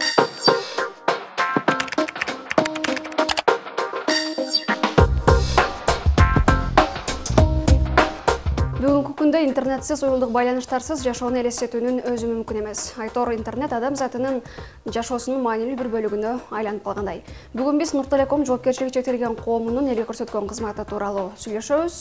бүгүнкү күндө интернетсиз уюлдук байланыштарсыз жашоону элестетүүнүн өзү мүмкүн эмес. Айтор интернет адам затынын жашоосунун маанилүү бир бөлүгүнө айланып калгандай. Бүгүн биз нур телеком жоопкерчилиги чектелген коомунун элге көрсөткөн кызматы тууралуу сүйлөшөбүз.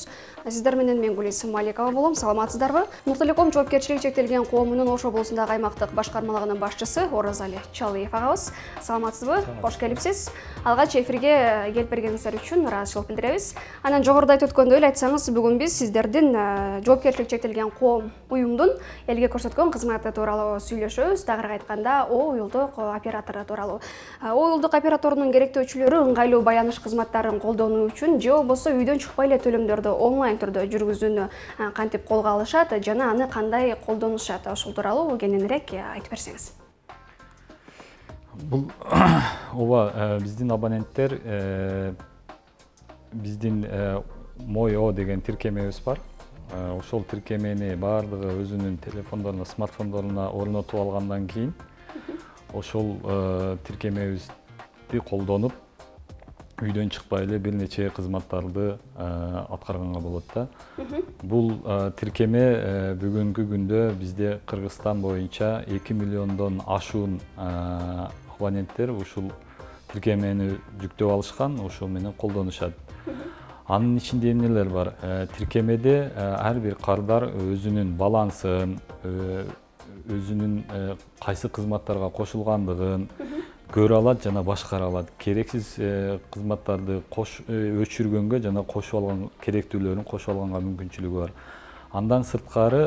Сиздер менен мен гулис маликова болом. Саламатсыздарбы? Нур телеком жоопкерчилиги чектелген коомунун ош облусундагы аймактык башкармалыгынын башчысы оразали чалыев агабыз. Саламатсызбы? Кош келипсиз алгач эфирге келип бергениңиздер үчүн ыраазычылык билдиребиз. Анан жогоруда айтып өткөндөй эле айтсаңыз бүгүн биз сиздердин чектелген коом уюмдун элге көрсөткөн кызматы тууралуу сүйлөшөбүз тагыраак айтканда уюлдук оператору тууралуу. Уюлдук операторунун керектөөчүлөрү ыңгайлуу байланыш кызматтарын колдонуу үчүн же болбосо үйдөн чыкпай эле төлөмдөрдү онлайн түрдө жүргүзүүнү кантип колго алышат жана аны кандай колдонушат? Ушул тууралуу кененирээк айтып берсеңиз. Бул ооба биздин абоненттер э, биздин э, мой деген тиркемебиз бар. Э, ошол тиркемени баардыгы өзүнүн телефондоруна смартфондоруна орнотуп алгандан кийин ошол э, тиркемебизди колдонуп үйдөн чыкпай эле бир нече кызматтарды э, аткарганга болот да. Бул тиркеме бүгүнкү күндө бизде кыргызстан боюнча эки миллиондон ашуун абоненттер ушул тиркемени жүктөп алышкан ошол менен колдонушат анын ичинде эмнелер бар? Э, тиркемеде э, ар бир кардар өзүнүн балансын э, өзүнүн кайсы кызматтарга кошулгандыгын көрө алат жана башкара алат. Керексиз кызматтарды өчүргөнгө жана кошуп алган керектүүлөрүн кошуп алганга мүмкүнчүлүгү бар. Андан сырткары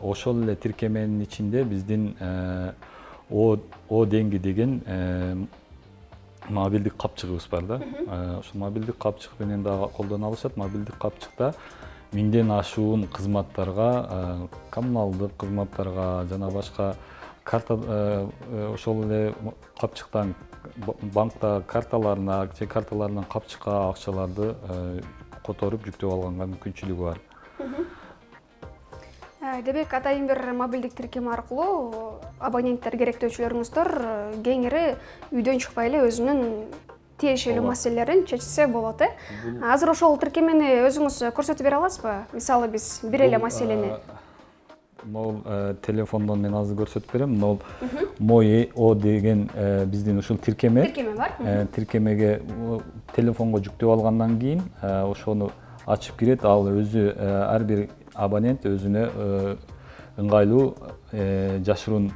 ошол эле тиркеменин ичинде биздин о деңги деген мобилдик капчыгыбыз бар да. Ошол мобилдик капчык менен дагы колдоно алышат. Мобилдик капчыкта миңден ашуун кызматтарга коммуналдык кызматтарга жана башка карта ошол эле капчыктан банктагы карталарына же карталарынан капчыкка акчаларды которуп жүктөп алганга мүмкүнчүлүгү бар. Э, демек атайын бир мобилдик тиркеме аркылуу абоненттер керектөөчүлөрүңүздөр э, кеңири үйдөн чыкпай эле өзүнүн тиешелүү маселелерин чечсе болот э. Азыр ошол тиркемени өзүңүз көрсөтүп бере аласызбы? Мисалы биз бир эле маселени. могул телефондон мен азыр көрсөтүп берем. Могул мой о деген биздин ушул тиркеме. Тиркеме бар. Тиркемеге телефонго жүктөп алгандан кийин ошону ачып кирет. Ал өзү ар бир абонент өзүнө э, ыңгайлуу э, жашыруун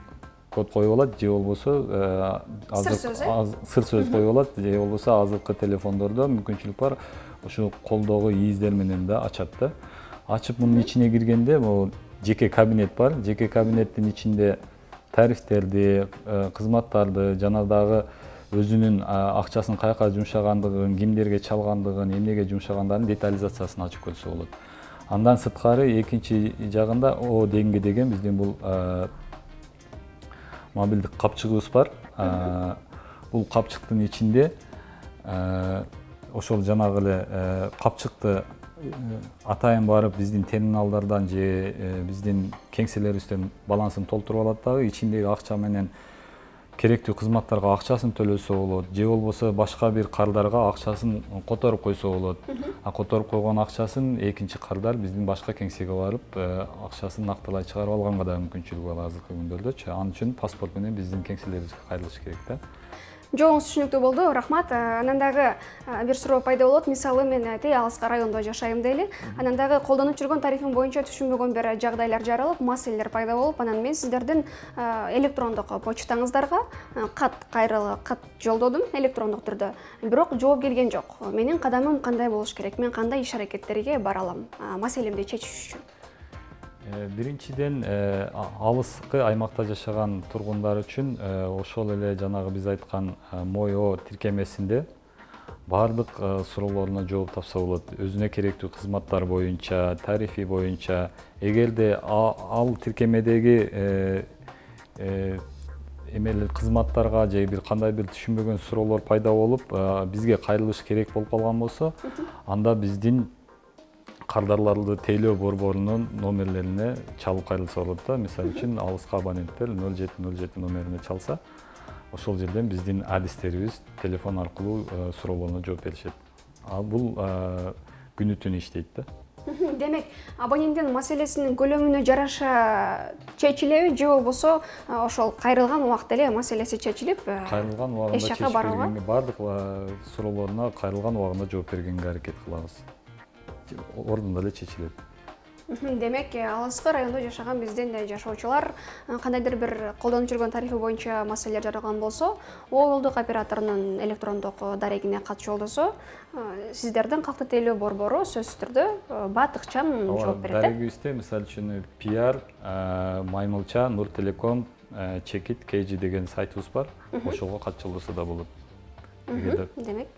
код коюп алат. Же болбосо э, сыр сөз э сыр сөз коюп алат. Же болбосо азыркы телефондордо мүмкүнчүлүк бар. Ушул колдогу ийиздер менен да ачат да. Ачып мунун ичине киргенде могу жеке кабинет бар. Жеке кабинеттин ичинде тарифтерди кызматтарды жана дагы өзүнүн акчасын каяка жумшагандыгын кимдерге чалгандыгын эмнеге жумшагандыгын детализациясын ачып көрсө болот андан сырткары экинчи жагында о деңги деген биздин бул мобилдик капчыгыбыз бар. Бул капчыктын ичинде ошол жанагы эле капчыкты атайын барып биздин терминалдардан же биздин кеңселерибизден балансын толтуруп алат дагы ичиндеги акча менен керектүү кызматтарга акчасын төлөсө болот же болбосо башка бир кардарга акчасын которуп койсо болот. А которуп койгон акчасын экинчи кардар биздин башка кеңсеге барып э, акчасын накталай чыгарып алганга дагы мүмкүнчүлүгү бар азыркы күндөрдөчү ал үчүн паспорт менен биздин кеңселерибизге кайрылыш керек да жообуңуз түшүнүктүү болду рахмат. Э, анан дагы э, бир суроо пайда болот. Мисалы мен э, тиги алыскы райондо жашайм дейли. Анан дагы колдонуп жүргөн тарифим боюнча түшүнбөгөн бир жагдайлар жаралып маселелер пайда болуп анан мен сиздердин электрондук почтаңыздарга кат кайрылуу кат жолдодум электрондук түрдө. Бирок жооп келген жок. Менин кадамым кандай болуш керек? Мен кандай иш аракеттерге бара алам? Маселемди чечиш үчүн биринчиден э, алыскы аймакта жашаган тургундар үчүн э, ошол эле жанагы биз айткан мой о тиркемесинде баардык суроолоруна жооп тапса болот өзүнө керектүү кызматтар боюнча тарифи боюнча эгерде ал тиркемедеги эмелер кызматтарга же бир кандай бир түшүнбөгөн суроолор пайда болуп бизге кайрылыш керек болуп калган болсо анда биздин кардарларды тейлөө борборунун номерлерине чалып кайрылса болот да. Мисалы үчүн алыскы абоненттер нөл жети нөл жети номерине чалса ошол жерден биздин адистерибиз телефон аркылуу суроолоруна жооп беришет. Ал бул күнү түнү иштейт да. Демек абоненттин маселесинин көлөмүнө жараша чечилеби же болбосо ошол кайрылган убакта эле маселеси чечилип кайрылган убагында эч жакка барбайбы баардык суроолоруна кайрылган убагында жооп бергенге аракет кылабыз ордунда эле чечилет. Демек э, алыскы райондо жашаган биздин жашоочулар э, кандайдыр бир колдонуп жүргөн тарифи боюнча маселелер жаралган болсо оолдук операторунун электрондук дарегине кат жолдосо э, сиздердин калкты тейлөө борбору сөзсүз түрдө баатыкчан жооп берет э. дарегибизде мисалы үчүн пиар маймылча нур телеком чекит kg деген сайтыбыз бар. Ошого кат жолдосо да болот. Демек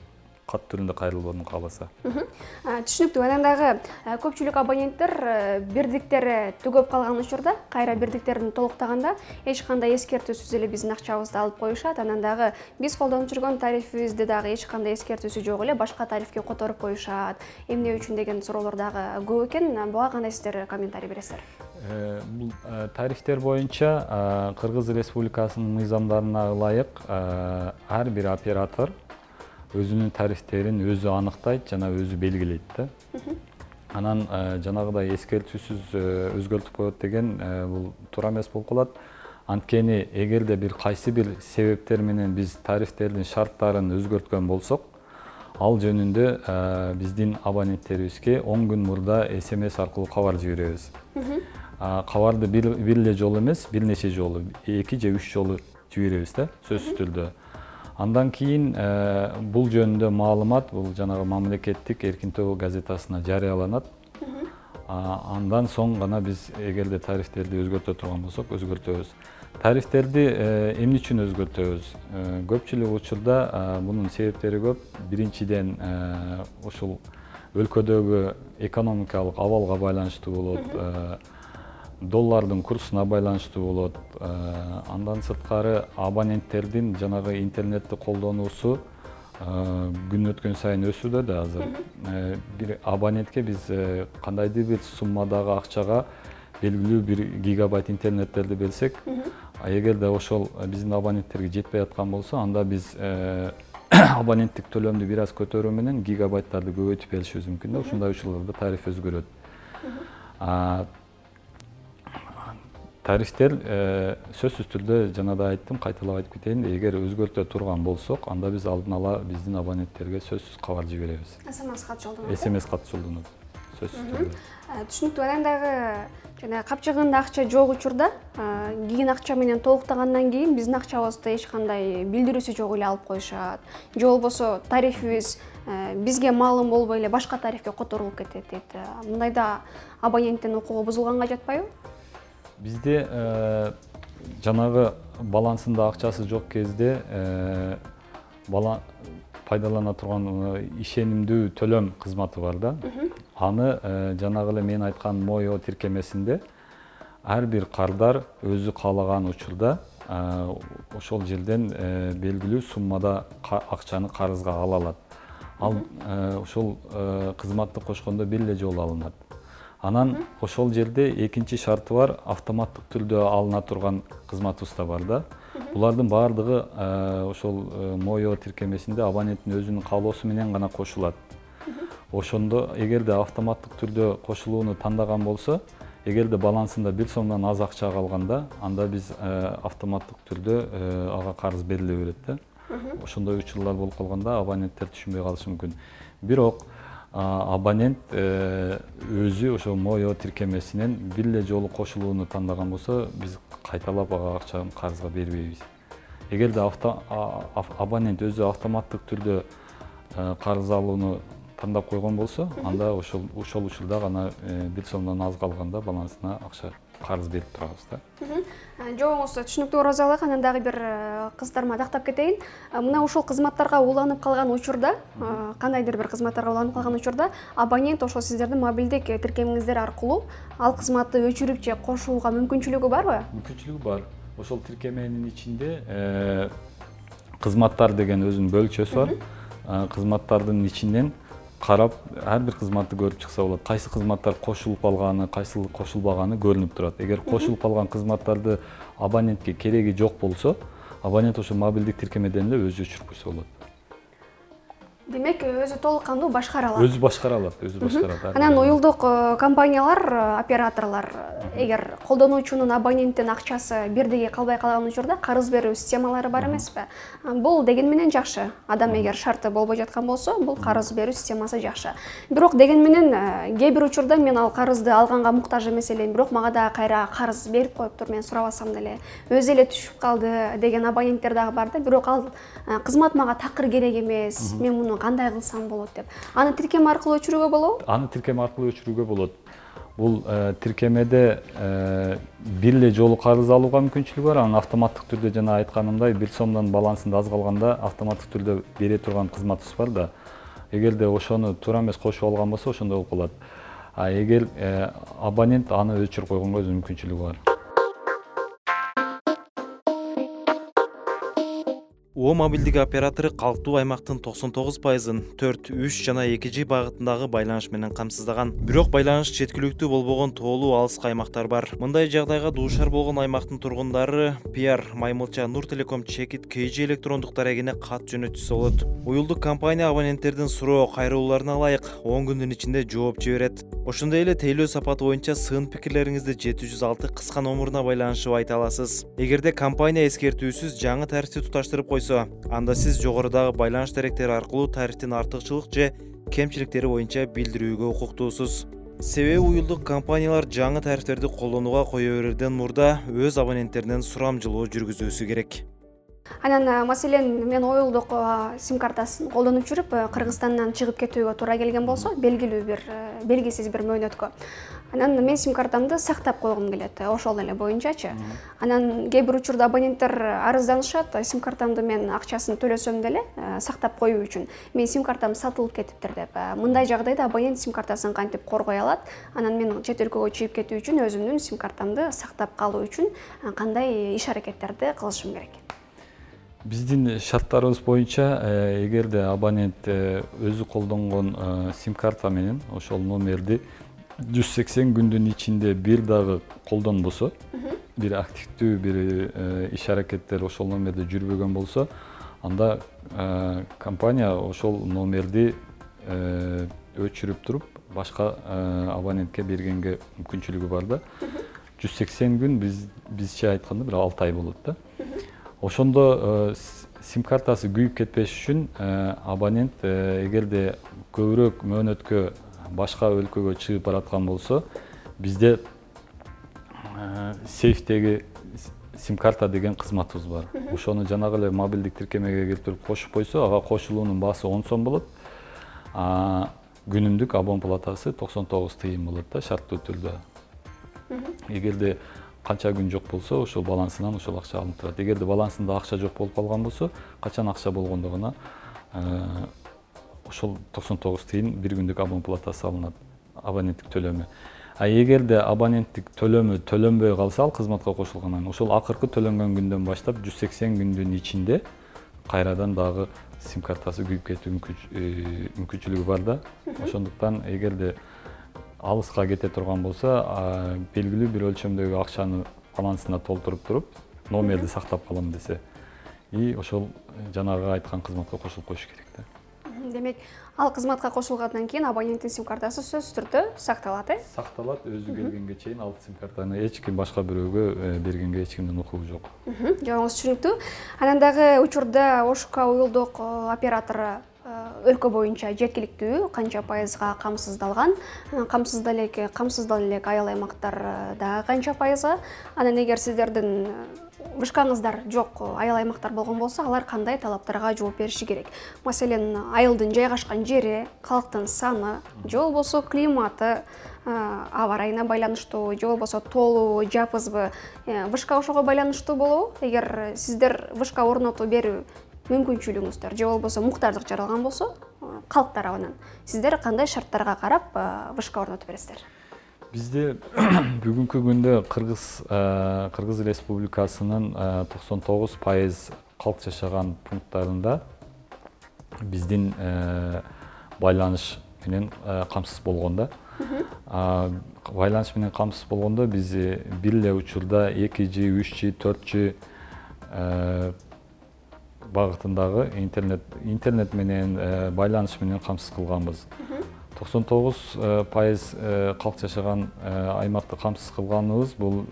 кат түрүндө кайрылууну кааласа. Түшүнүктүү анан дагы көпчүлүк абоненттер бирдиктери түгөп калган учурда кайра бирдиктерин толуктаганда эч кандай эскертүүсүз эле биздин акчабызды алып коюшат. Анан дагы биз колдонуп жүргөн тарифибизди дагы эч кандай эскертүүсү жок эле башка тарифке которуп коюшат. Эмне үчүн деген суроолор дагы көп экен. Буга кандай сиздер комментарий бересиздер? Э, бул э, тарифтер боюнча кыргыз республикасынын мыйзамдарына ылайык ар бир оператор өзүнүн тарифтерин өзү аныктайт жана өзү белгилейт да. Анан э, жанагыдай эскертүүсүз э, өзгөртүп коет деген э, бул туура эмес болуп калат. Анткени эгерде бир кайсы бир себептер менен биз тарифтердин шарттарын өзгөрткөн болсок ал жөнүндө биздин абоненттерибизге он күн мурда смс аркылуу кабар жиберебиз. Кабарды бир эле жолу эмес бир нече жолу эки же үч жолу жиберебиз да сөзсүз түрдө андан кийин э, бул жөнүндө маалымат бул жанагы мамлекеттик эркин тобо газетасына жарыяланат. Андан соң гана биз эгерде тарифтерди өзгөртө турган болсок өзгөртөбүз. Тарифтерди э, эмне үчүн өзгөртөбүз? Э, көпчүлүк учурда мунун себептери көп. Биринчиден ушул өлкөдөгү экономикалык абалга байланыштуу болот доллардын курсуна байланыштуу болот. Э, андан сырткары абоненттердин жанагы интернетти колдонуусу э, күн өткөн сайын өсүүдө да азыр. Э, бир абонентке биз кандайдыр бир суммадагы акчага белгилүү бир гигабайт интернеттерди берсек эгерде ошол биздин абоненттерге жетпей аткан болсо анда биз абоненттик төлөмдү бир аз көтөрүү менен гигабайттарды көбөйтүп беришибиз мүмкүн да. Ушундай учурларда тариф өзгөрөт тарифтер э, сөзсүз түрдө жана да айттым кайталап айтып кетейин. Эгер өзгөртө турган болсок анда биз алдын ала биздин абоненттерге сөзсүз кабар жиберебиз. Смс кат жолдонот. Смс кат жолдонот. Сөзсүз түрдө. Э, түшүнүктүү анан дагы жана капчыгында акча жок учурда э, кийин акча менен толуктагандан кийин биздин акчабызды эч кандай билдирүүсү жок эле алып коюшат. Же болбосо тарифибиз бизге маалым болбой эле башка тарифке которулуп кетет дейт мындайда абоненттин укугу бузулганга жатпайбы бизде э, жанагы балансында акчасы жок кезде э, пайдалана турган э, ишенимдүү төлөм кызматы бар да. Аны жанагы эле мен айткан моо тиркемесинде ар бир кардар өзү каалаган учурда ошол жерден белгилүү суммада акчаны карызга ала алат. Ал ошол кызматты кошкондо бир эле жолу алынат анан ошол жерде экинчи шарты бар автоматтык түрдө алына турган кызматыбыз да бар да. Булардын баардыгы э, ошол э, моё тиркемесинде абоненттин өзүнүн каалоосу менен гана кошулат. Ошондо эгерде автоматтык түрдө кошулууну тандаган болсо эгерде балансында бир сомдон аз акча калганда анда биз э, автоматтык түрдө ага карыз бериле берет да. Ошондой учурлар болуп калганда абоненттер түшүнбөй калышы мүмкүн. Бирок абонент э, өзү ошол моё тиркемесинен бир эле жолу кошулууну тандаган болсо биз кайталап ага акчаны карызга бербейбиз. Эгерде абонент өзү автоматтык түрдө э, карыз алууну тандап койгон болсо анда ошол ошол учурда гана э, бир сомдон аз калганда балансына акча карыз берип турабыз да. Жообуңузду түшүнүктүү ыраазы анан дагы бир кызыктарыма тактап кетейин. Мына ушул кызматтарга уланып калган учурда кандайдыр бир кызматтарга уланып калган учурда абонент ошол сиздердин мобилдик тиркемиңиздер аркылуу ал кызматты өчүрүп же кошууга мүмкүнчүлүгү барбы мүмкүнчүлүгү бар. Ошол тиркеменин ичинде кызматтар деген өзүнүн бөлүкчөсү бар. Кызматтардын ичинен карап ар бир кызматты көрүп чыкса болот. Кайсы кызматтар кошулуп калганы кайсы кошулбаганы көрүнүп турат. Эгер кошулуп калган кызматтарды абонентке кереги жок болсо абонент ошо мобилдик тиркемеден эле өзү өчүрүп койсо болот демек өзү толук кандуу башкара алат өзү башкара алат өзү башкарат анан уюлдук э, компаниялар э, операторлор эгер колдонуучунун абоненттин акчасы бирдиги калбай калган учурда карыз берүү системалары бар эмеспи? Бул деген менен жакшы. Адам эгер шарты болбой жаткан болсо бул карыз берүү системасы жакшы. Бирок деген менен э, кээ бир учурда мен ал карызды алганга муктаж эмес элем. Бирок мага дагы кайра карыз берип коюптур мен сурабасам деле. Өзү эле түшүп калды деген абоненттер дагы бар да. Бирок ал кызмат мага такыр керек эмес. Мен муну кандай кылсам болот деп. Аны тиркеме аркылуу өчүрүүгө болобу? Аны тиркеме аркылуу өчүрүүгө болот. Бул э, тиркемеде э, бир эле жолу карыз алууга мүмкүнчүлүгү бар. Анан автоматтык түрдө жана айтканымдай бир сомдон балансында аз калганда автоматтык түрдө бере турган кызматыбыз бар да. Эгерде ошону туура эмес кошуп алган болсо ошондой болуп калат. А эгер э, абонент аны өчүрүп койгонго өзүнүн мүмкүнчүлүгү бар о мобилдик оператору калктуу аймактын токсон тогуз пайызын төрт үч жана эки ж багытындагы байланыш менен камсыздаган. Бирок байланыш жеткиликтүү болбогон тоолуу алыскы аймактар бар. Мындай жагдайга дуушар болгон аймактын тургундары пиар маймылча нур телеком чекит kg электрондук дарегине кат жөнөтүшсө болот. Уюлдук компания абоненттердин суроо кайрылууларына ылайык он күндүн ичинде жооп жиберет. Ошондой эле тейлөө сапаты боюнча сын пикирлериңизди жети жүз алты кыска номуруна байланышып айта аласыз. Эгерде компания эскертүүсүз жаңы тарифти туташтырып койсо анда сиз жогорудагы байланыш даректери аркылуу тарифтин артыкчылык же кемчиликтери боюнча билдирүүгө укуктуусуз. Себеби уюлдук компаниялар жаңы тарифтерди колдонууга кое берерден мурда өз абоненттеринен сурамжылоо жүргүзүүсү керек. Анан э, маселен мен оюлдук э, сим картасын колдонуп жүрүп э, кыргызстандан чыгып кетүүгө туура келген болсо белгилүү бир белгисиз бир мөөнөткө анан мен сим картамды сактап койгум келет ошол эле боюнчачы. Анан кээ бир учурда абоненттер арызданышат сим картамды мен акчасын төлөсөм деле сактап коюу үчүн менин сим картам сатылып кетиптир деп. Мындай жагдайда абонент сим картасын кантип коргой алат? Анан мен чет өлкөгө чыгып кетүү үчүн өзүмдүн сим картамды сактап калуу үчүн кандай иш аракеттерди кылышым керек? Биздин шарттарыбыз боюнча э, эгерде абонент э, өзү колдонгон э, сим карта менен ошол номерди жүз сексен күндүн ичинде бир дагы колдонбосо бир активдүү бир иш аракеттер ошол номерде жүрбөгөн болсо анда компания ошол номерди өчүрүп туруп башка абонентке бергенге мүмкүнчүлүгү бар да. Жүз сексен күн бизче айтканда бир алты ай болот да. Ошондо э, сим картасы күйүп кетпеш үчүн э, абонент э, эгерде көбүрөөк мөөнөткө башка өлкөгө чыгып бараткан болсо бизде сейфтеги сим карта деген кызматыбыз бар. Ошону жанагы эле мобилдик тиркемеге келтирип кошуп койсо ага кошулуунун баасы он сом болот. Күнүмдүк абон платасы токсон тогуз тыйын болот да шарттуу түрдө. Эгерде канча күн жок болсо ошол балансынан ошол акча алынып турат. Эгерде балансында акча жок болуп калган болсо качан акча болгондугуна э, ошол токсон тогуз тыйын бир күндүк абон платасы алынат. Абоненттик төлөмү. А эгерде абоненттик төлөмү төлөнбөй калса ал кызматка кошулгандан кийин ошол акыркы төлөнгөн күндөн баштап жүз сексен күндүн ичинде кайрадан дагы сим картасы күйүп кетүү э, мүмкүнчүлүгү бар да. Ошондуктан эгерде алыска кете турган болсо белгилүү бир өлчөмдөгү акчаны балансына толтуруп туруп номерди сактап калам десе и ошол жанагы айткан кызматка кошулуп коюш керек да демек ал кызматка кошулгандан кийин абоненттин сим картасы сөзсүз түрдө сакталат э? Сакталат. Өзү келгенге чейин ал сим картаны эч ким башка бирөөгө э, бергенге эч кимдин укугу жок. Жобоңуз түшүнүктүү. Анан дагы учурда ошк уюлдук э, оператору өлкө боюнча жеткиликтүү канча пайызга камсыздалган камсызда элек камсыздала элек айыл аймактар э, дагы канча пайызга. Анан эгер сиздердин э, вышкаңыздар жок айыл аймактар болгон болсо алар кандай талаптарга жооп бериши керек? Маселен айылдын жайгашкан жери калктын саны же болбосо климаты э, аба ырайына байланыштуу же болбосо тоолубу жапызбы вышка ошого байланыштуу болобу? Эгер сиздер вышка орнотуу берүү мүмкүнчүлүгүңүздөр же болбосо муктаждык жаралган болсо калк тарабынан сиздер кандай шарттарга карап вышка орнотуп бересиздер бизде бүгүнкү күндө кыргыз кыргыз республикасынын токсон тогуз пайыз калк жашаган пункттарында биздин байланыш менен камсыз болгон да байланыш менен камсыз болгондо биз бир эле учурда эки ж үч ж төрт ж багытындагы интернет интернет менен байланыш менен камсыз кылганбыз токсон тогуз пайыз калк жашаган аймакты камсыз кылганыбыз. Бул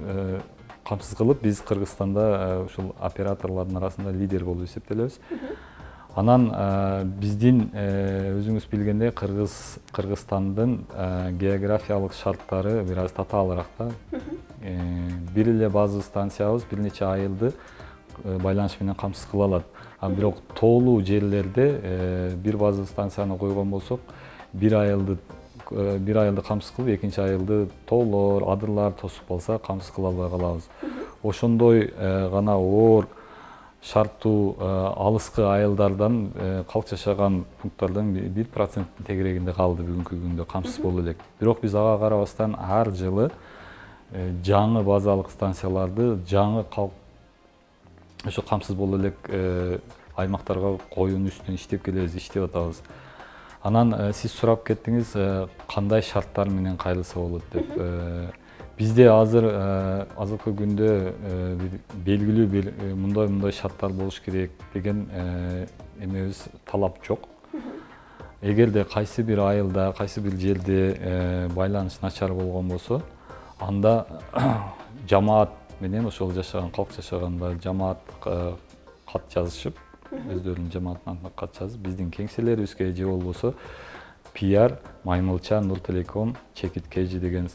камсыз кылып биз кыргызстанда ушул операторлордун арасында лидер болуп эсептелебиз. Анан биздин өзүңүз билгендей кыргыз кыргызстандын географиялык шарттары бир аз татаалыраак да. Бир эле базовый станциябыз бир нече айылды байланыш менен камсыз кыла алат. А бирок тоолуу жерлерде бир базовый станцияны койгон болсок бир айылды бир айылды камсыз кылып экинчи айылды тоолор адырлар тосуп калса камсыз кыла албай калабыз. Ошондой гана оор шарттуу алыскы айылдардан калк жашаган пункттардан бир проценттин тегерегинде калды бүгүнкү күндө камсыз болуп элек. Бирок биз ага карабастан ар жылы жаңы базалык станцияларды жаңы калк ошо камсыз боло элек аймактарга коюунун үстүнөн иштеп келебиз иштеп атабыз анан сиз сурап кеттиңиз кандай шарттар менен кайрылса болот деп. Бизде азыр азыркы күндө белгилүү бир мындай мындай шарттар болуш керек деген эмебиз талап жок. Эгерде кайсы бир айылда кайсы бир жерде байланыш начар болгон болсо анда жамаат менен ошол жашаган калк жашагандар жамаат кат жазышып өздөрүнүн жамаатына кат жазып биздин кеңселерибизге же болбосо пиар маймылча нур телеком чекит kg деген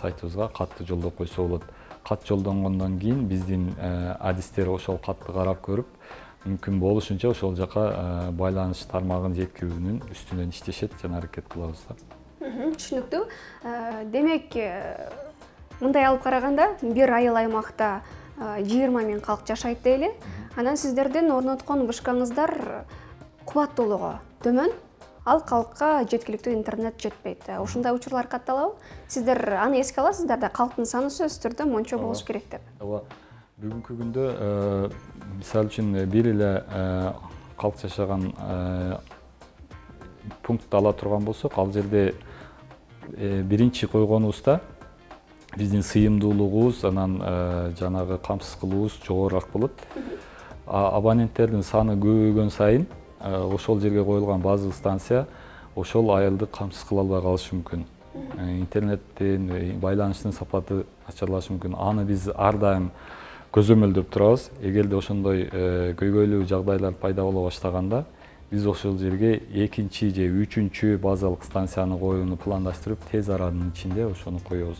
сайтыбызга катты жолдоп койсо болот. Кат жолдонгондон кийин биздин адистер ошол катты карап көрүп мүмкүн болушунча ошол жака байланыш тармагын жеткирүүнүн үстүнөн иштешет жана аракет кылабыз да. Түшүнүктүү. Демек мындай алып караганда бир айыл аймакта жыйырма миң калк жашайт дейли анан сиздердин орноткон вышкаңыздар кубаттуулугу төмөн ал калкка жеткиликтүү интернет жетпейт. Ушундай учурлар катталабы. Сиздер аны эске аласыздар да калктын саны сөзсүз түрдө мончо болуш керек деп. Ооба. Бүгүнкү күндө мисалы үчүн бир эле калк жашаган пунктты ала турган болсок ал жерде биринчи койгонубузда биздин сыйымдуулугубуз анан жанагы камсыз кылуубуз жогорураак болот абоненттердин саны көбөйгөн сайын ошол жерге коюлган базовый станция ошол айылды камсыз кыла албай калышы мүмкүн. Интернеттин байланыштын сапаты начарлашы мүмкүн. Аны биз ар дайым көзөмөлдөп турабыз. Эгерде ошондой көйгөйлүү жагдайлар пайда боло баштаганда биз ошол жерге экинчи же үчүнчү базалык станцияны коюуну пландаштырып тез аранын ичинде ошону коебуз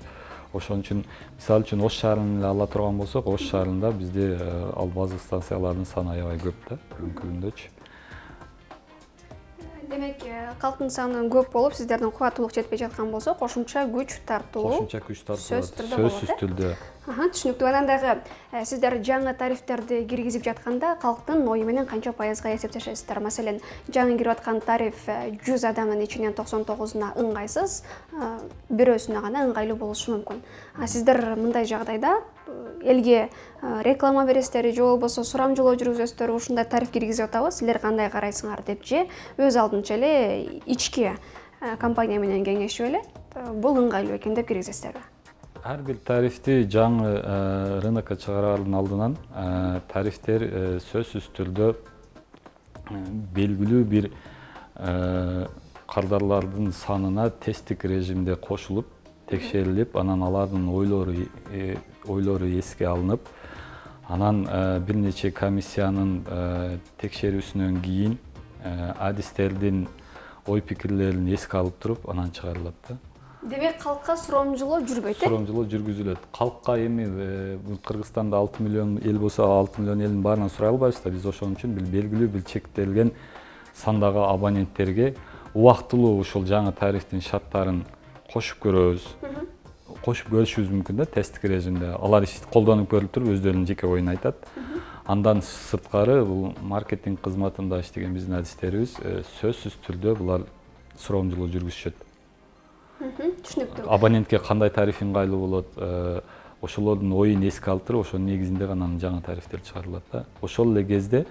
ошон үчүн мисалы үчүн ош шаарын эле ала турган болсок ош шаарында бизде ал базовый станциялардын саны аябай көп да бүгүнкү демек калктын саны көп болуп сиздердин кубаттуулук жетпей жаткан болсо кошумча күч тартуу кошумча күч тартуу сөзсүз түрдө болот сөзсүз түрдө. Түшүнүктүү анан дагы сиздер жаңы тарифтерди киргизип жатканда калктын ою менен канча пайызга эсептешесиздер? Маселен жаңы кирип аткан тариф жүз адамдын ичинен токсон тогузуна ыңгайсыз бирөөсүнө гана ыңгайлуу болушу мүмкүн а сиздер мындай жагдайда элге реклама бересиздер же болбосо сурамжылоо жүргүзөсүздөр ушундай тариф киргизип атабыз силер кандай карайсыңар деп же өз алдынча эле ички компания менен кеңешип эле бул ыңгайлуу экен деп киргизесиздерби ар бир тарифти жаңы рынокко чыгараардын алдынан тарифтер сөзсүз түрдө белгилүү бир кардарлардын санына тесттик режимде кошулуп текшерилип анан алардын ойлору ойлору эске алынып анан бир нече комиссиянын текшерүүсүнөн кийин адистердин ой пикирлерин эске алып туруп анан чыгарылат да. Демек калкка суромжулоо жүрбөйт э? Суромжулоо жүргүзүлөт. Калкка эми кыргызстанда алты миллион эл болсо алты миллион элдин баарынан сурай албайбыз да. Биз ошон үчүн белгилүү бир чектелген сандагы абоненттерге убактылуу ушул жаңы тарифтин шарттарын кошуп көрөбүз. Кошуп көрүшүбүз мүмкүн да тесттик режимде. Алар колдонуп көрүп туруп өздөрүнүн жеке оюн айтат. Андан сырткары бул маркетинг кызматында иштеген биздин адистерибиз сөзсүз түрдө булар суромжулоо жүргүзүшөт. Түшүнүктүү. Абонентке кандай тариф ыңгайлуу болот? Ошолордун оюн эске алып туруп ошонун негизинде гана анан жаңы тарифтер чыгарылат да. Ошол эле кезде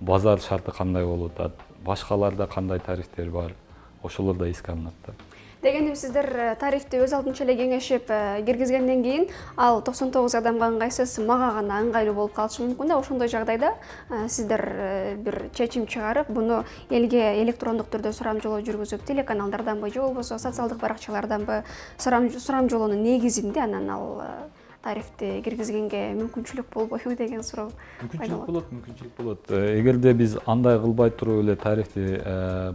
базар шарты кандай болуп атат? Башкаларда кандай тарифтер бар? Ошолор да эске алынат да дегеним сиздер э, тарифти өз алдынча эле кеңешип э, киргизгенден кийин ал токсон тогуз адамга ыңгайсыз мага гана ыңгайлуу болуп калышы мүмкүн да. Ошондой жагдайда э, сиздер бир чечим чыгарып буну элге электрондук түрдө сурамжылоо жүргүзүп телеканалдарданбы же болбосо социалдык баракчаларданбы сурамжылоонун негизинде анан ал тарифти киргизгенге мүмкүнчүлүк болбойбу деген суроо мүмкүнчүлүк болот мүмкүнчүлүк болот. Эгерде биз андай кылбай туруп эле тарифти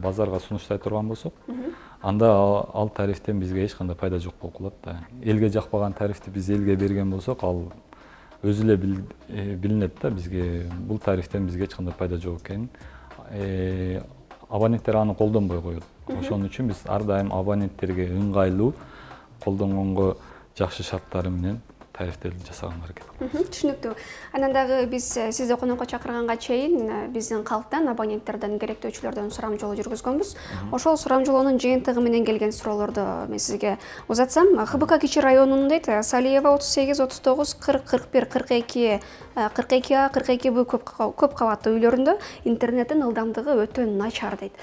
базарга сунуштай турган болсок анда ал тарифтен бизге эч кандай пайда жок болуп калат да. Элге жакпаган тарифти биз элге берген болсок ал өзү эле э, билинет да бизге. Бул тарифтен бизге эч кандай пайда жок экенин э, абоненттер аны колдонбой коет. Ошон үчүн биз ар дайым абоненттерге ыңгайлуу колдонгонго жакшы шарттары менен тарифтерди жасаганга аракет кылабыз түшүнүктүү. Анан дагы биз э, сизди конокко чакырганга чейин э, биздин калктан абоненттерден керектөөчүлөрдөн сурамжылоо жүргүзгөнбүз. Ошол сурамжылоонун жыйынтыгы менен келген суроолорду мен сизге узатсам хбк кичи районунун дейт э, салиева отуз сегиз отуз тогуз кырк кырк бир кырк эки кырк эки а кырк эки б көп кабаттуу үйлөрүндө интернеттин ылдамдыгы өтө начар дейт.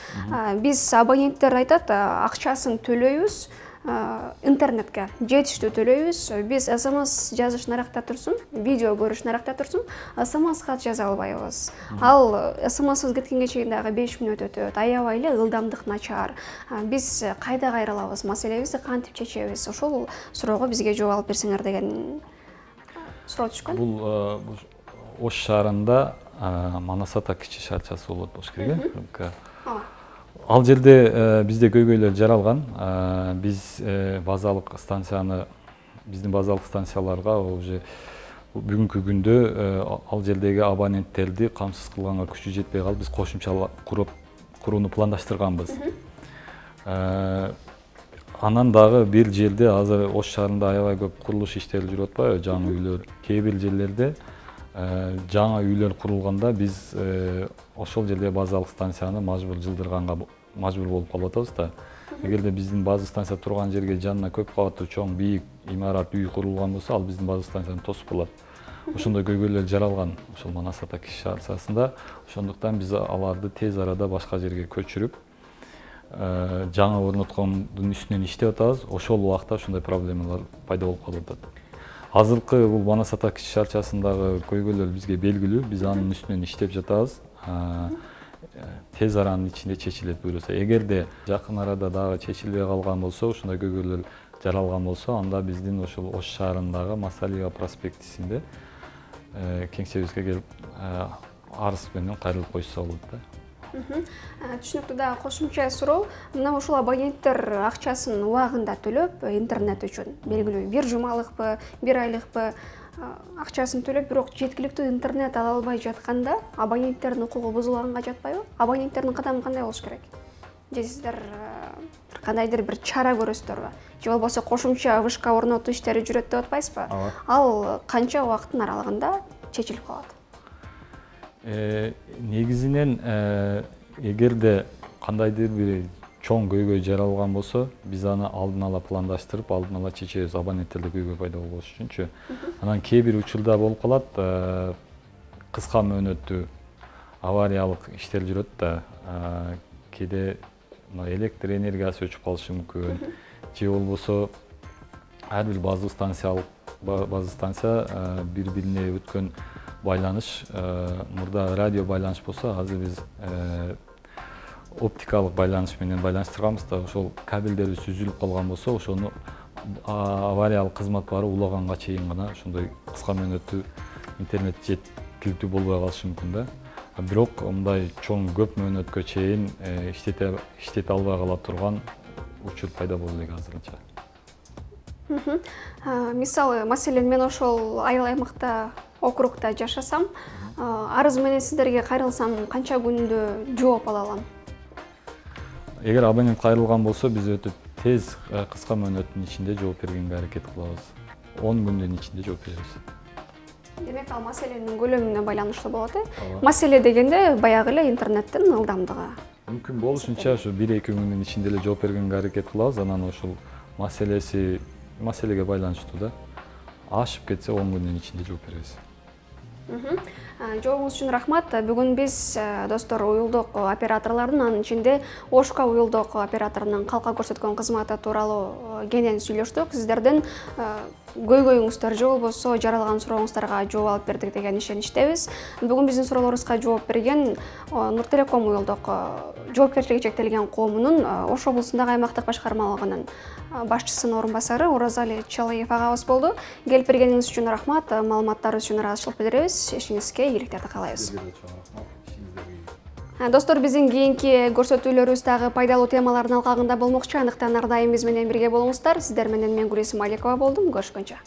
Биз абоненттер айтат акчасын төлөйбүз интернетке жетиштүү төлөйбүз. Биз смс жазыш наракта турсун видео көрүш наракта турсун смс кат жаза албайбыз. Ал смсыбыз кеткенге чейин дагы беш мүнөт өтөт. Аябай эле ылдамдык начар. Биз кайда кайрылабыз? Маселебизди кантип чечебиз? Ошол суроого бизге жооп алып берсеңер деген суроо түшкөн. Бул ош шаарында манас ата кичи шаарчасы болот болуш керек э ооба ал жерде э, бизде көйгөйлөр жаралган. Э, биз э, базалык станцияны биздин базалык станцияларга уже бүгүнкү күндө ал жердеги абоненттерди камсыз кылганга күчү жетпей калып биз кошумча курууну пландаштырганбыз. Анан дагы бир жерде азыр ош шаарында аябай көп курулуш иштери жүрүп атпайбы жаңы үйлөр кээ бир жерлерде. Жаңы үйлөр курулганда биз ошол жердеги базалык станцияны мажбур жылдырганга мажбур болуп калып атабыз да. Эгерде биздин база станция турган жерге жанына көп кабаттуу чоң бийик имарат үй курулган болсо ал биздин база станцияны тосуп калат. Ошондой көйгөйлөр жаралган ошол манас ата кичи шаарчасында ошондуктан биз аларды тез арада башка жерге көчүрүп э, жаңы орноткондун үстүнөн иштеп атабыз. Ошол убакта ушундай проблемалар пайда болуп калып атат. Азыркы бул манас ата кичи шаарчасындагы көйгөйлөр бизге белгилүү. Биз анын үстүнөн иштеп жатабыз тез аранын ичинде чечилет буюрса эгерде жакын арада дагы чечилбей калган болсо ушундай көйгөйлөр жаралган болсо анда биздин ошол ош шаарындагы масалиева проспектисинде э, кеңсебизге келип э, арыз менен кайрылып коюшса болот да. Түшүнүктүү дагы кошумча суроо. Мына ушул абоненттер акчасын убагында төлөп интернет үчүн белгилүү бир жумалыкпы бир айлыкпы акчасын төлөп бирок жеткиликтүү интернет ала албай жатканда абоненттердин укугу бузулганга жатпайбы? Абоненттердин кадамы кандай болуш керек? Же сиздер кандайдыр бир чара көрөсүздөрбү же болбосо кошумча вышка орнотуу иштери жүрөт деп атпайсызбы? Ооба ал канча убакыттын аралыгында чечилип калат? Э, негизинен э, эгерде кандайдыр бир чоң көйгөй жаралган болсо биз аны алдын ала пландаштырып алдын ала чечебиз абоненттерде көйгөй пайда болбош үчүнчү. Анан кээ бир учурда болуп калат э, кыска мөөнөттүү авариялык иштер жүрөт да э, кээде мына электр энергиясы өчүп калышы мүмкүн. Же болбосо ар бир база станциялык база станция э, бири бирине өткөн байланыш мурда радио байланыш болсо азыр биз оптикалык байланыш менен байланыштырганбыз да. Ошол кабелдерибиз үзүлүп калган болсо ошону авариялык кызмат барып улаганга чейин гана ошондой кыска мөөнөттүү интернет жеткиликтүү болбой калышы мүмкүн да. Бирок мындай чоң көп мөөнөткө чейин э, иштете албай кала турган учур пайда болду элек азырынча. Мисалы маселен мен ошол айыл аймакта округда жашасам арыз менен сиздерге кайрылсам канча күндө жооп ала алам эгер абонент кайрылган болсо биз өтө тез э, кыска мөөнөттүн ичинде жооп бергенге аракет кылабыз. Он күндүн ичинде жооп беребиз. Демек ал маселенин көлөмүнө байланыштуу болот э? Ооба. Маселе дегенде баягы эле интернеттин ылдамдыгы. Мүмкүн болушунча ушу бир эки күндүн ичинде эле жооп бергенге аракет кылабыз. Анан ушул маселеси маселеге байланыштуу да. Ашып кетсе он күндүн ичинде жооп беребиз жообуңуз үчүн рахмат. Бүгүн биз достор уюлдук операторлордун анын ичинде ошка уюлдук операторунун калка көрсөткөн кызматы тууралуу кенен сүйлөштүк. Сиздердин көйгөйүңүздөр же болбосо жаралган сурооңуздарга жооп алып бердик деген ишеничтебиз. Бүгүн биздин суроолорубузга жооп берген нур телеком уюлдук жоопкерчилиги чектелген коомунун ош облусундагы аймактык башкармалыгынын башчысынын орун басары оразали чалыев агабыз болду келип бергениңиз үчүн рахмат маалыматтар үчүн ыраазычылык билдиребиз ишиңизге ийгиликтерди каалайбыз достор биздин кийинки көрсөтүүлөрүбүз дагы пайдалуу темалардын алкагында болмокчу. Андыктан ар дайым биз менен бирге болуңуздар. Сиздер менен мен гулесим аликова болдум. Көрүшкөнчө